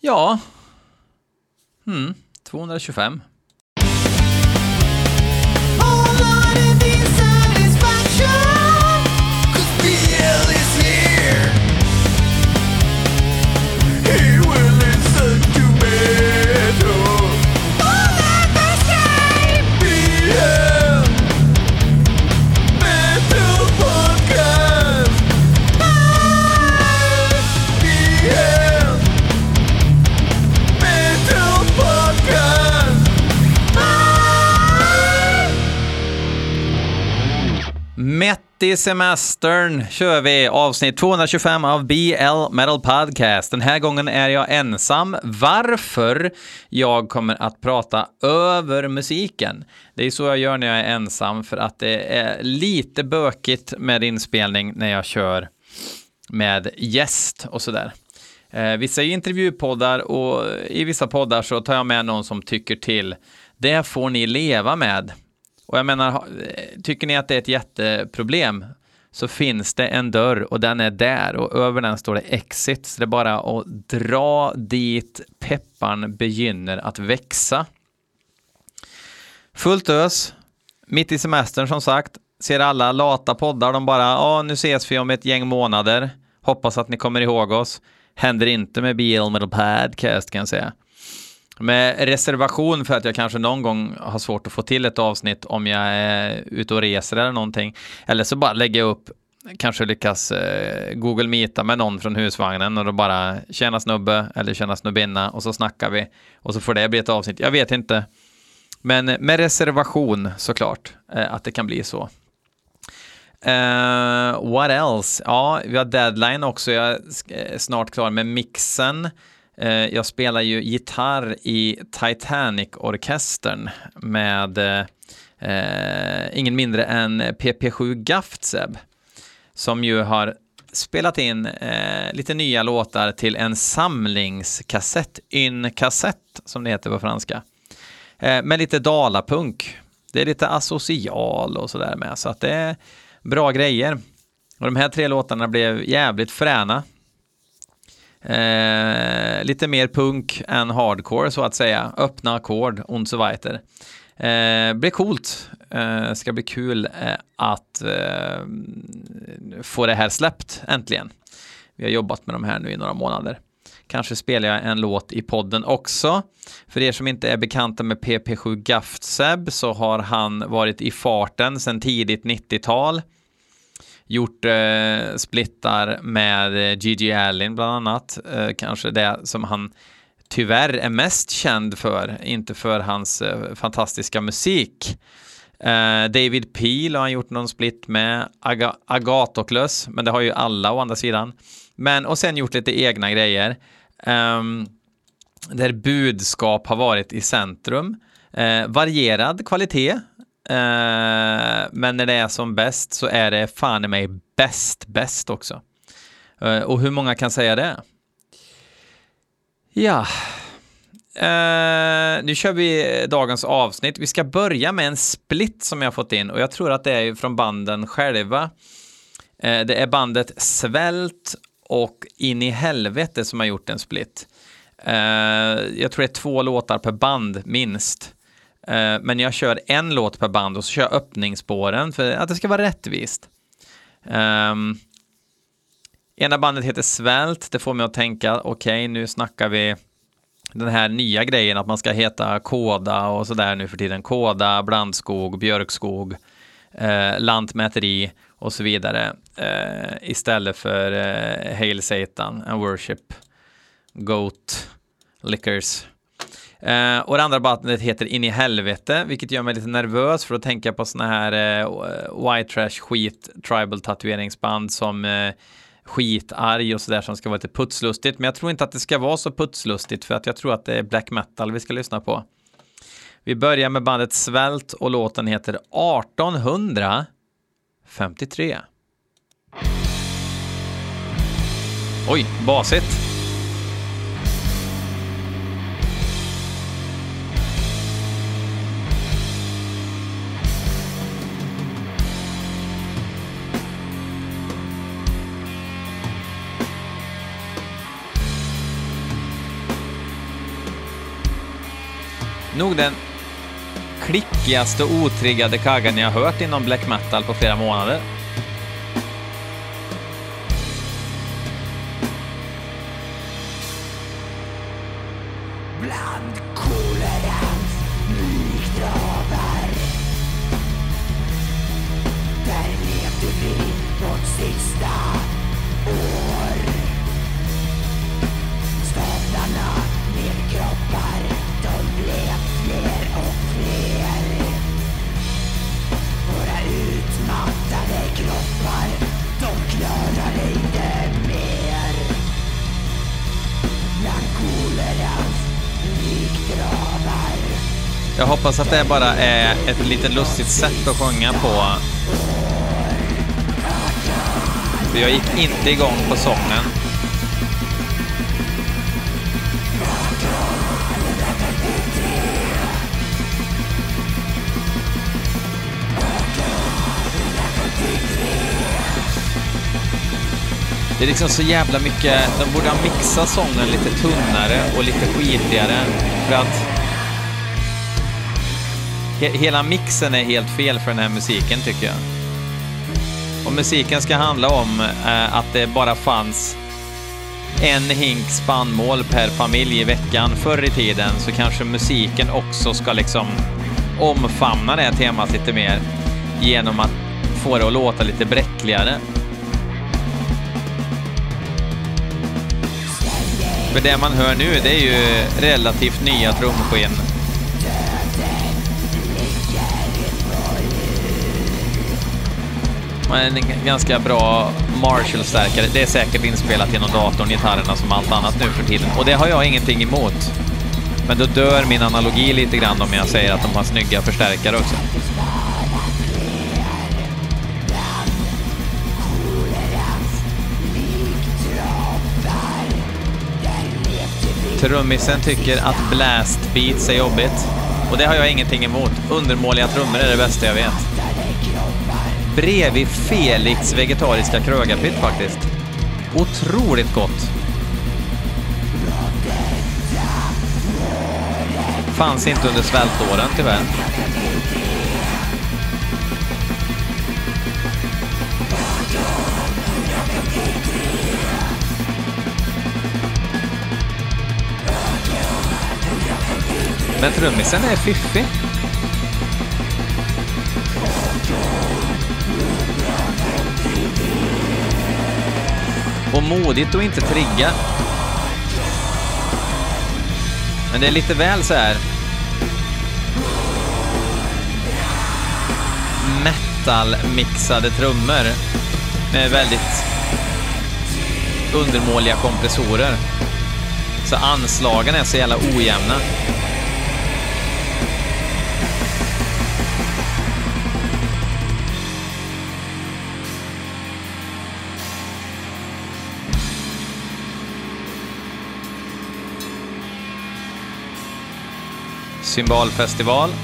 Ja. Mm, 225. Mitt i semestern kör vi avsnitt 225 av BL Metal Podcast. Den här gången är jag ensam. Varför? Jag kommer att prata över musiken. Det är så jag gör när jag är ensam, för att det är lite bökigt med inspelning när jag kör med gäst och sådär. Eh, vissa är ju intervjupoddar och i vissa poddar så tar jag med någon som tycker till. Det får ni leva med. Och jag menar, eh, tycker ni att det är ett jätteproblem så finns det en dörr och den är där och över den står det exit. Så det är bara att dra dit pepparn begynner att växa. Fullt ös, mitt i semestern som sagt, ser alla lata poddar, de bara, ja nu ses vi om ett gäng månader, hoppas att ni kommer ihåg oss. Händer inte med BL Metal Podcast kan jag säga. Med reservation för att jag kanske någon gång har svårt att få till ett avsnitt om jag är ute och reser eller någonting. Eller så bara lägger jag upp, kanske lyckas eh, Google Meeta med någon från husvagnen och då bara tjena snubbe eller tjena snubbinna och så snackar vi och så får det bli ett avsnitt. Jag vet inte. Men med reservation såklart eh, att det kan bli så. Uh, what else? Ja, vi har deadline också. Jag är snart klar med mixen. Eh, jag spelar ju gitarr i Titanic-orkestern med eh, ingen mindre än PP7 Gaftseb som ju har spelat in eh, lite nya låtar till en samlingskassett, yn-kassett som det heter på franska, eh, med lite dalapunk. Det är lite asocial och sådär med, så att det är bra grejer. Och de här tre låtarna blev jävligt fräna. Eh, lite mer punk än hardcore så att säga. Öppna ackord, und so weiter. Eh, blir coolt. Eh, ska bli kul eh, att eh, få det här släppt äntligen. Vi har jobbat med de här nu i några månader. Kanske spelar jag en låt i podden också. För er som inte är bekanta med PP7 Gaftseb så har han varit i farten sedan tidigt 90-tal gjort eh, splittar med eh, Gigi Allen bland annat. Eh, kanske det som han tyvärr är mest känd för, inte för hans eh, fantastiska musik. Eh, David Peel har han gjort någon split med, Ag Agatoclus, men det har ju alla å andra sidan. Men, och sen gjort lite egna grejer. Um, där budskap har varit i centrum. Eh, varierad kvalitet, Eh, men när det är som bäst så är det fan i mig bäst, bäst också. Eh, och hur många kan säga det? Ja, uh, nu kör vi dagens avsnitt. Vi ska börja med en split som jag fått in och jag tror att det är från banden själva. det är bandet Svält och In i helvete som har gjort en split. jag tror det är två låtar per band minst. Eh, men jag kör en låt per band och så kör jag öppningsspåren för att det ska vara rättvist. Um, ena bandet heter Svält, det får mig att tänka, okej, okay, nu snackar vi den här nya grejen att man ska heta Koda och sådär nu för tiden. Koda, blandskog, björkskog, eh, lantmäteri och så vidare. Eh, istället för eh, Hail Satan and Worship, Goat, Liquors. Eh, och det andra bandet heter In i helvete, vilket gör mig lite nervös för att tänka på såna här eh, white trash skit tribal tatueringsband som eh, skitarg och sådär som ska vara lite putslustigt. Men jag tror inte att det ska vara så putslustigt för att jag tror att det är black metal vi ska lyssna på. Vi börjar med bandet Svält och låten heter 1853. Oj, basigt. Nog den klickigaste och otriggade kaggen jag har hört inom black metal på flera månader. Hoppas att det bara är ett lite lustigt sätt att sjunga på. För jag gick inte igång på sången. Det är liksom så jävla mycket, de borde ha mixat sången lite tunnare och lite skitigare för att hela mixen är helt fel för den här musiken tycker jag. Och musiken ska handla om eh, att det bara fanns en hink spannmål per familj i veckan förr i tiden så kanske musiken också ska liksom omfamna det här temat lite mer genom att få det att låta lite bräckligare. För det man hör nu, det är ju relativt nya trumskinn Men En ganska bra Marshall-stärkare. Det är säkert inspelat genom datorn, gitarrerna som allt annat nu för tiden. Och det har jag ingenting emot. Men då dör min analogi lite grann om jag säger att de har snygga förstärkare också. Trummisen tycker att blast beats är jobbigt. Och det har jag ingenting emot. Undermåliga trummor är det bästa jag vet. Bredvid Felix vegetariska krögarpytt faktiskt. Otroligt gott. Fanns inte under svältåren tyvärr. Men trummisen är fiffig. Och modigt och inte trigga. Men det är lite väl så här metal-mixade trummor med väldigt undermåliga kompressorer. Så anslagen är så jävla ojämna. Symbolfestival.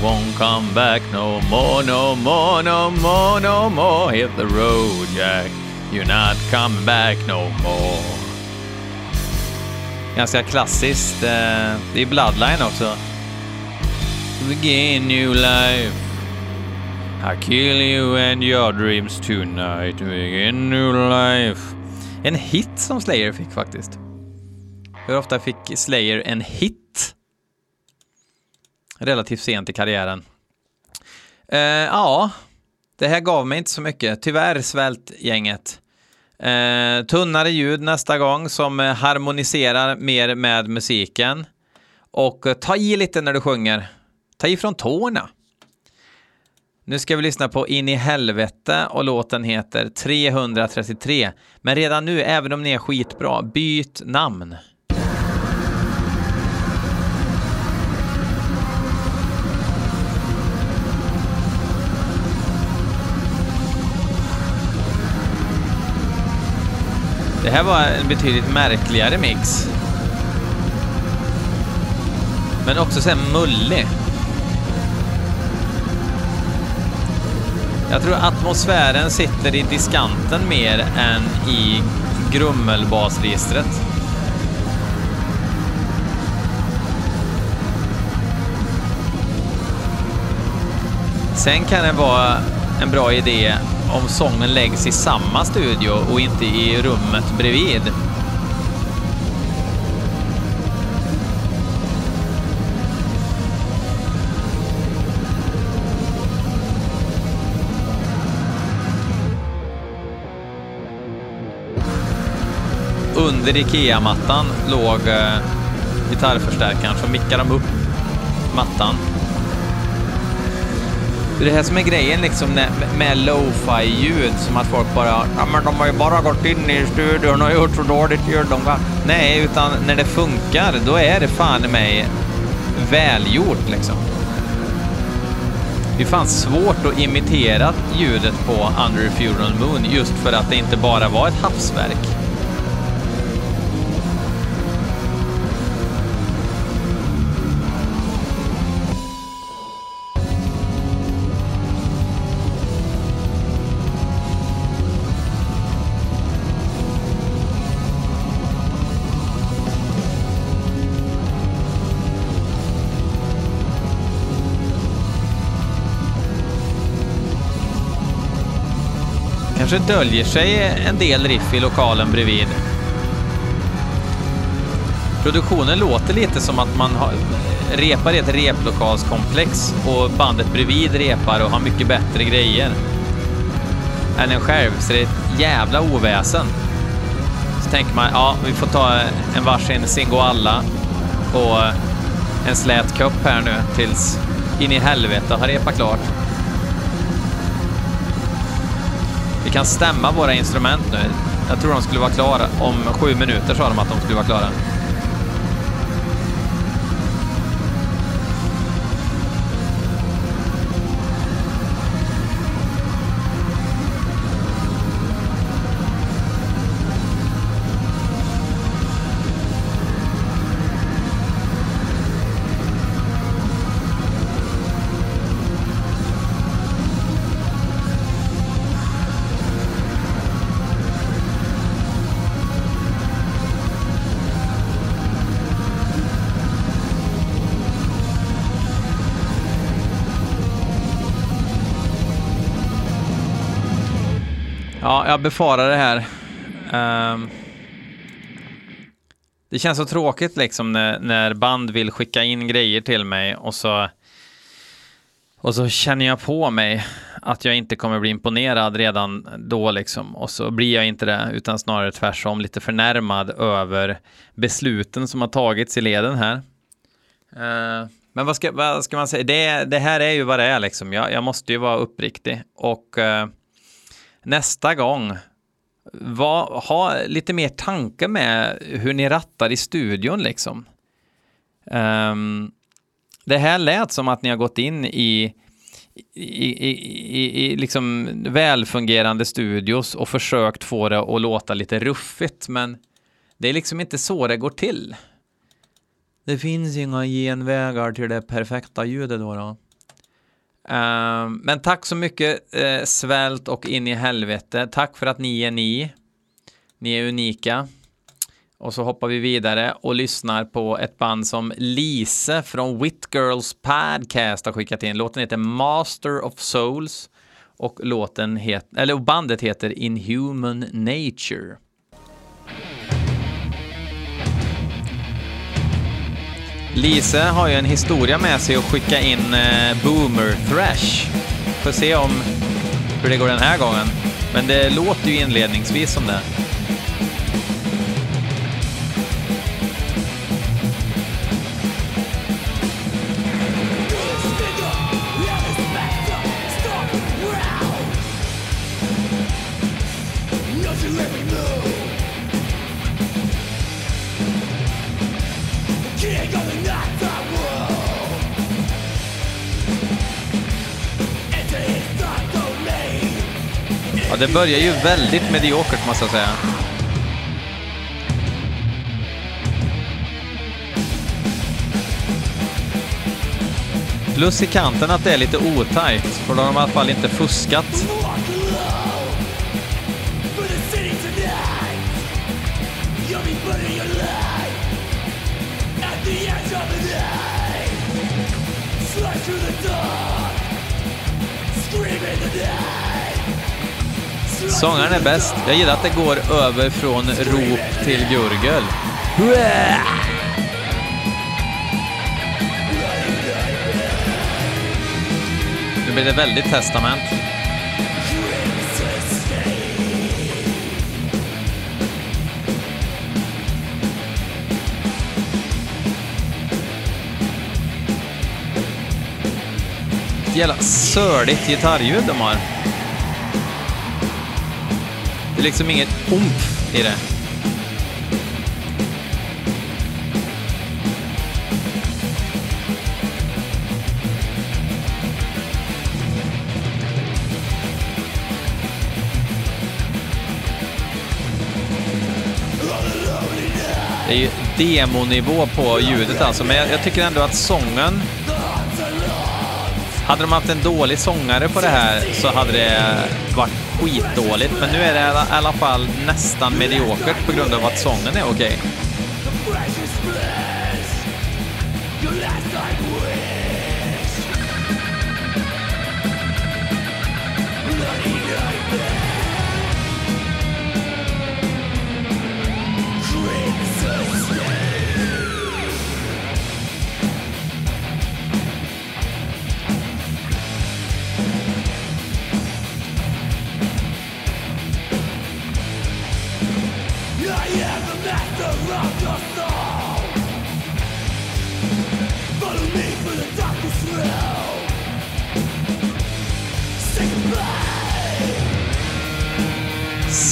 Won't come back no more, no more, no more, no more. Hit the road, Jack. You're not coming back no more. Ganska klassiskt. Eh, det är Bloodline också. Begin new life. I kill you and your dreams tonight. Begin new life. En hit som Slayer fick faktiskt. Hur ofta fick Slayer en hit? Relativt sent i karriären. Eh, ja, det här gav mig inte så mycket. Tyvärr, svältgänget. Eh, tunnare ljud nästa gång som eh, harmoniserar mer med musiken. Och eh, ta i lite när du sjunger. Ta i från tårna. Nu ska vi lyssna på In i helvete och låten heter 333. Men redan nu, även om ni är skitbra, byt namn. Det här var en betydligt märkligare mix. Men också så mullig. Jag tror atmosfären sitter i diskanten mer än i grummelbasregistret. Sen kan det vara en bra idé om sången läggs i samma studio och inte i rummet bredvid. Under IKEA-mattan låg eh, gitarrförstärkaren, så mickade de upp mattan. Det är det här som är grejen liksom med, med lo-fi-ljud, som att folk bara ja men de har ju bara gått in i studion och gjort så dåligt ljud de kan. Nej, utan när det funkar, då är det fan i mig välgjort liksom. Det är fan svårt att imitera ljudet på Under a Funeral Moon just för att det inte bara var ett havsverk. Kanske döljer sig en del riff i lokalen bredvid. Produktionen låter lite som att man har, repar i ett replokalskomplex och bandet bredvid repar och har mycket bättre grejer än en själv, så det är ett jävla oväsen. Så tänker man, ja, vi får ta en varsin Singoalla och en slät kupp här nu tills in i helvete har repat klart. Kan stämma våra instrument nu. Jag tror de skulle vara klara. Om sju minuter sa de att de skulle vara klara. Ja, jag befarar det här. Um, det känns så tråkigt liksom när, när, band vill skicka in grejer till mig och så och så känner jag på mig att jag inte kommer bli imponerad redan då liksom och så blir jag inte det utan snarare tvärtom lite förnärmad över besluten som har tagits i leden här. Uh, men vad ska, vad ska man säga? Det, det, här är ju vad det är liksom. Jag, jag måste ju vara uppriktig och uh, nästa gång, var, ha lite mer tanke med hur ni rattar i studion liksom. Um, det här lät som att ni har gått in i, i, i, i, i liksom välfungerande studios och försökt få det att låta lite ruffigt, men det är liksom inte så det går till. Det finns inga genvägar till det perfekta ljudet då. då. Ehm, men tack så mycket eh, Svält och in i helvete. Tack för att ni är ni. Ni är unika. Och så hoppar vi vidare och lyssnar på ett band som Lise från Wit Girls Podcast har skickat in. Låten heter Master of Souls och låten het, eller bandet heter Inhuman Nature. Lise har ju en historia med sig att skicka in eh, Boomer Thrash. Får se om hur det går den här gången. Men det låter ju inledningsvis som det. Ja, det börjar ju väldigt mediokert måste jag säga. Plus i kanten att det är lite otajt, för då har de i alla fall inte fuskat. Walk the night Sångaren är bäst. Jag gillar att det går över från rop till gurgel. Nu blir det väldigt testament. Ett jävla sörligt gitarrljud de har. Det är liksom inget omf i det. Det är ju demonivå på ljudet alltså, men jag, jag tycker ändå att sången... Hade de haft en dålig sångare på det här så hade det varit skitdåligt, men nu är det i alla- fall nästan mediokert på grund av att sången är okej. Okay.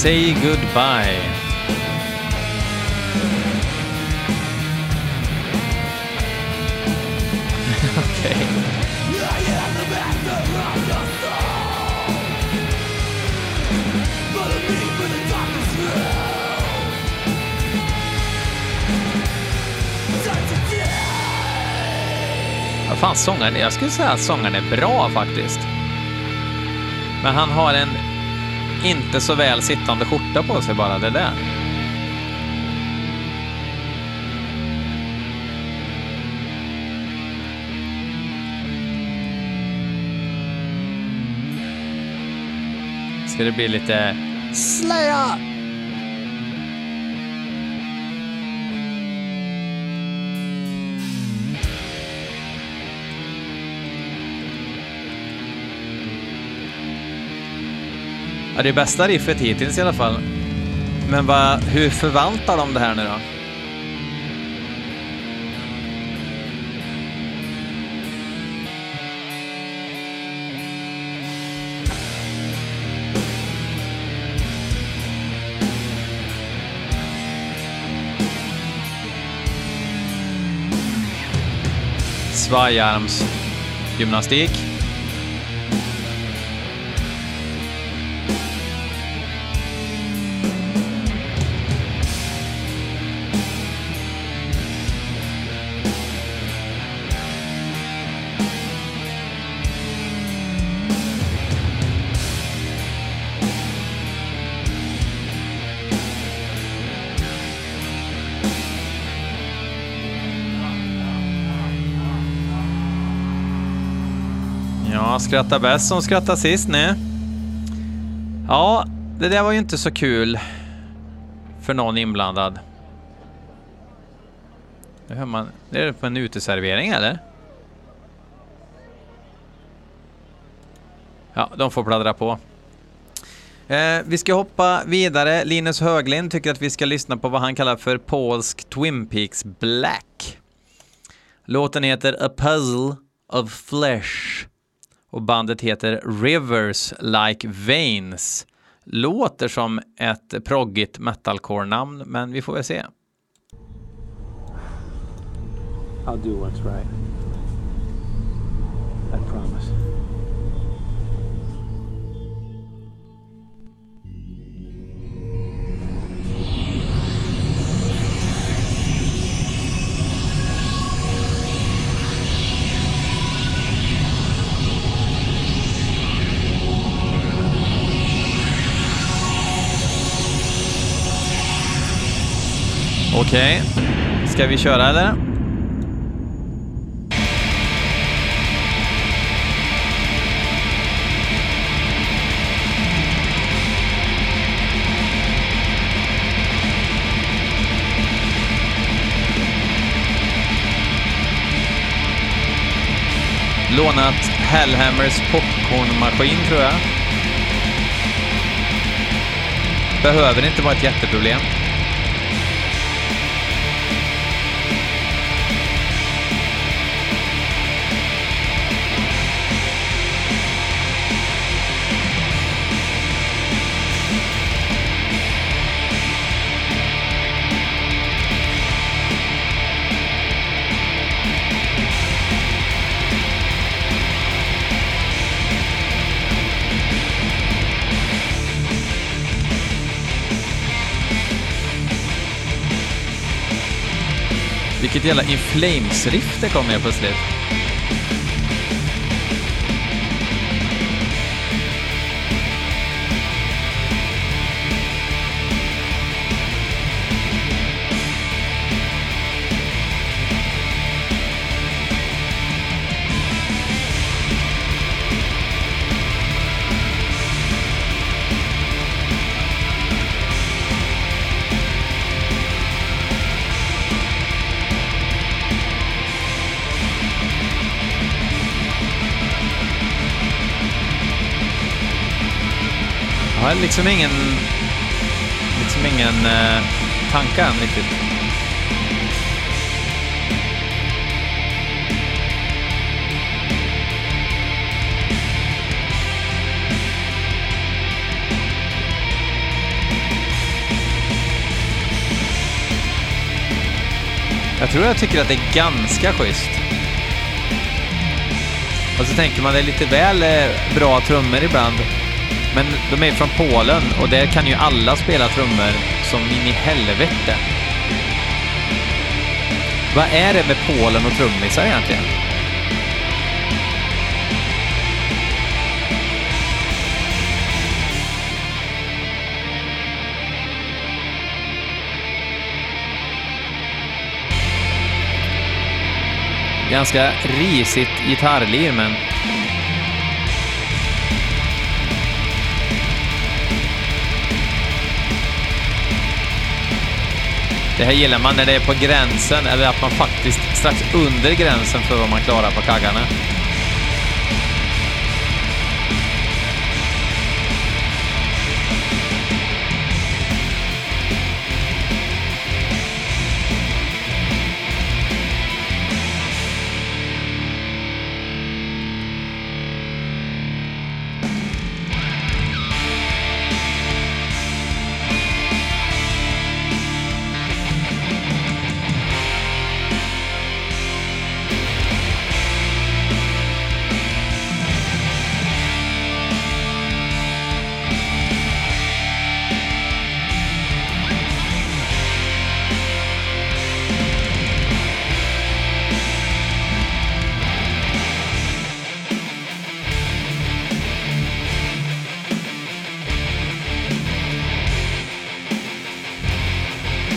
Say goodbye. Okej. Vad fan, sångaren, jag skulle säga att sångaren är bra faktiskt. Men han har en inte så väl sittande skjorta på sig bara, det där. Ska det bli lite Slayer? Ja, det är bästa riffet hittills i alla fall. Men vad, hur förvaltar de det här nu då? Svajarmsgymnastik. Ja, skratta bäst som skrattar sist nu. Ja, det där var ju inte så kul för någon inblandad. Det hör man. Det är på en uteservering eller? Ja, de får pladdra på. Eh, vi ska hoppa vidare. Linus Höglind tycker att vi ska lyssna på vad han kallar för polsk Twin Peaks Black. Låten heter A Puzzle of Flesh och bandet heter Rivers Like Veins. Låter som ett proggigt metalcore-namn, men vi får väl se. I'll do what's right. Okej. Ska vi köra eller? Lånat Hellhammers popcornmaskin tror jag. Behöver inte vara ett jätteproblem. Jävla In Flames-riff det kom med plötsligt. Har liksom ingen, liksom ingen eh, tanke än riktigt. Jag tror jag tycker att det är ganska schysst. Och så tänker man det är lite väl eh, bra trummor ibland. Men de är från Polen och där kan ju alla spela trummor som in i helvete. Vad är det med Polen och trummisar egentligen? Ganska risigt gitarrlir, men Det här gillar man när det är på gränsen eller att man faktiskt strax under gränsen för vad man klarar på kaggarna.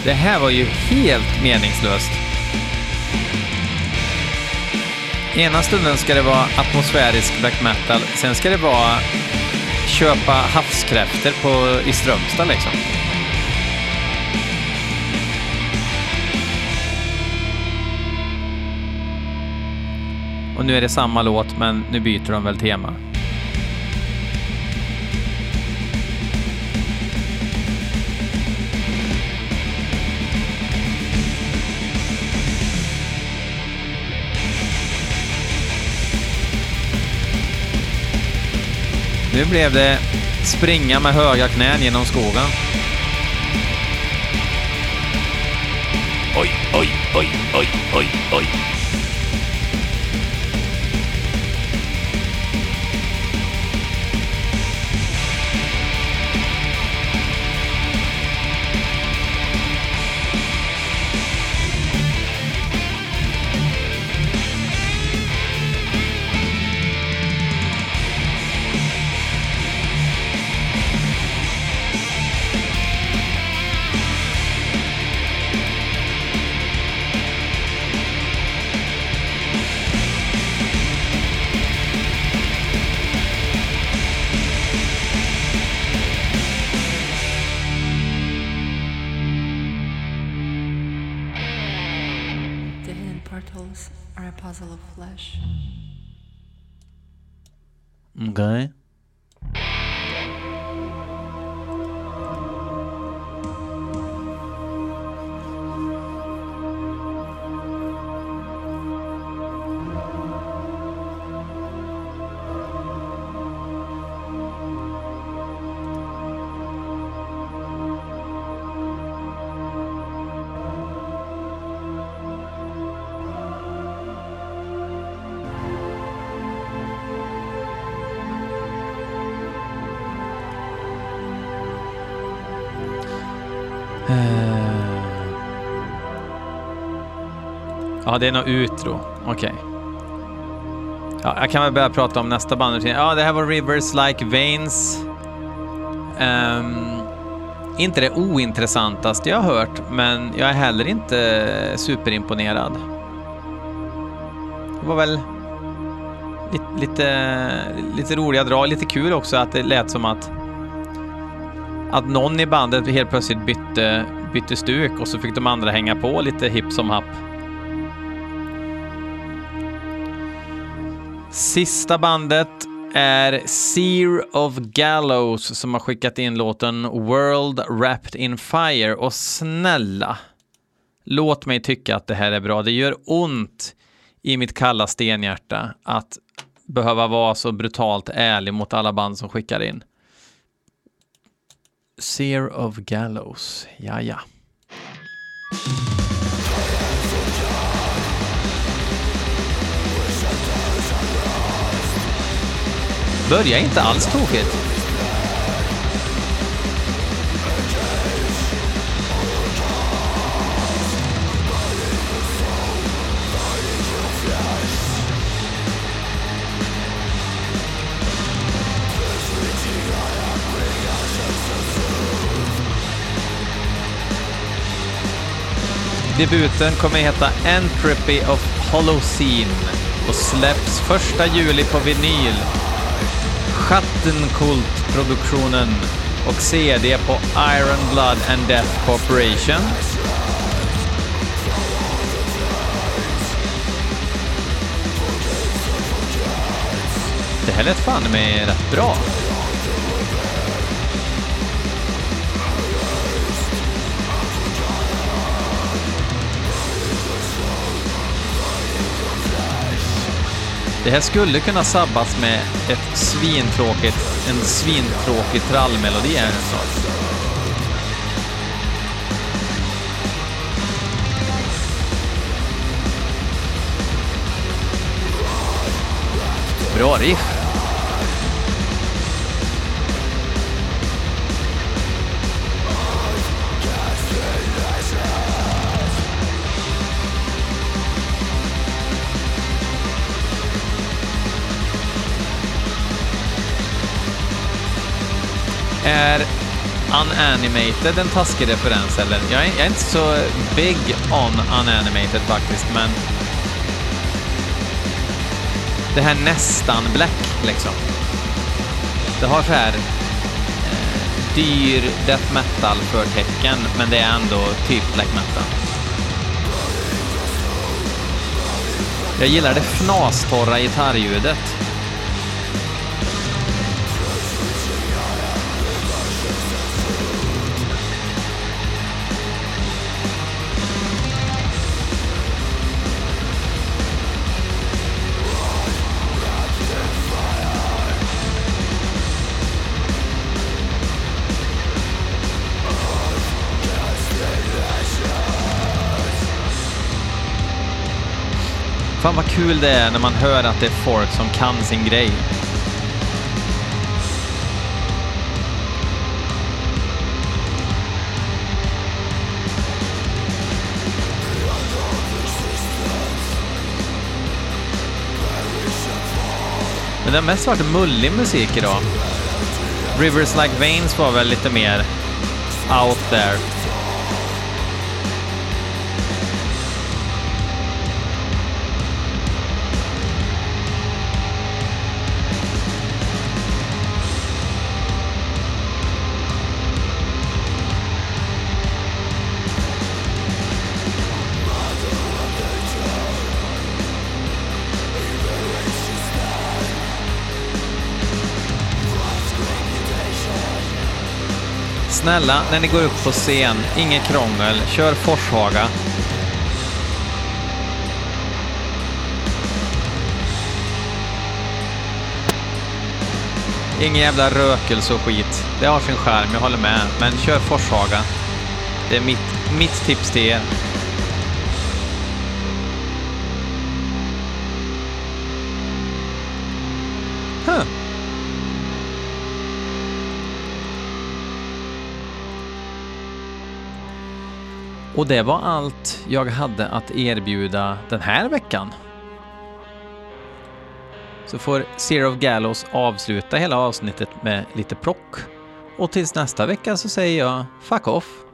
Det här var ju helt meningslöst. Ena stunden ska det vara atmosfärisk black metal, sen ska det vara köpa havskräfter på, i Strömstad liksom. Och nu är det samma låt, men nu byter de väl tema. Nu blev det springa med höga knän genom skogen. Oj, oj, oj, oj, oj, oj. Ja, det är något utro. Okej. Ja, jag kan väl börja prata om nästa band. Ja, det här var Rivers Like Veins. Um, inte det ointressantaste jag har hört, men jag är heller inte superimponerad. Det var väl lite, lite, lite roliga drag, lite kul också att det lät som att att någon i bandet helt plötsligt bytte, bytte stuk och så fick de andra hänga på lite hipp som happ. Sista bandet är Seer of Gallows som har skickat in låten World Wrapped in Fire och snälla, låt mig tycka att det här är bra. Det gör ont i mitt kalla stenhjärta att behöva vara så brutalt ärlig mot alla band som skickar in. Seer of Gallows, ja ja. Börjar inte alls tokigt. Debuten kommer heta Entropy of Holocene och släpps första juli på vinyl. Schattenkult-produktionen och CD på Iron Blood and Death Corporation. Det här lät fan med rätt bra. Det här skulle kunna sabbas med ett svintråkigt, en svintråkig trallmelodi här snart. Bra riff. Är Unanimated en taskig referens eller? Jag är, jag är inte så big on Unanimated faktiskt, men det här nästan black liksom. Det har så här eh, dyr death metal-förtecken, men det är ändå typ black metal. Jag gillar det fnastorra gitarrljudet. Kul det är när man hör att det är folk som kan sin grej. Men det har mest varit mullig musik idag. Rivers Like Veins var väl lite mer out there. Snälla, när ni går upp på scen, inget krångel, kör Forshaga. Ingen jävla rökelse och skit. Det har sin charm, jag håller med. Men kör Forshaga. Det är mitt, mitt tips till er. Och det var allt jag hade att erbjuda den här veckan. Så får Zero of Gallows avsluta hela avsnittet med lite plock. Och tills nästa vecka så säger jag fuck off.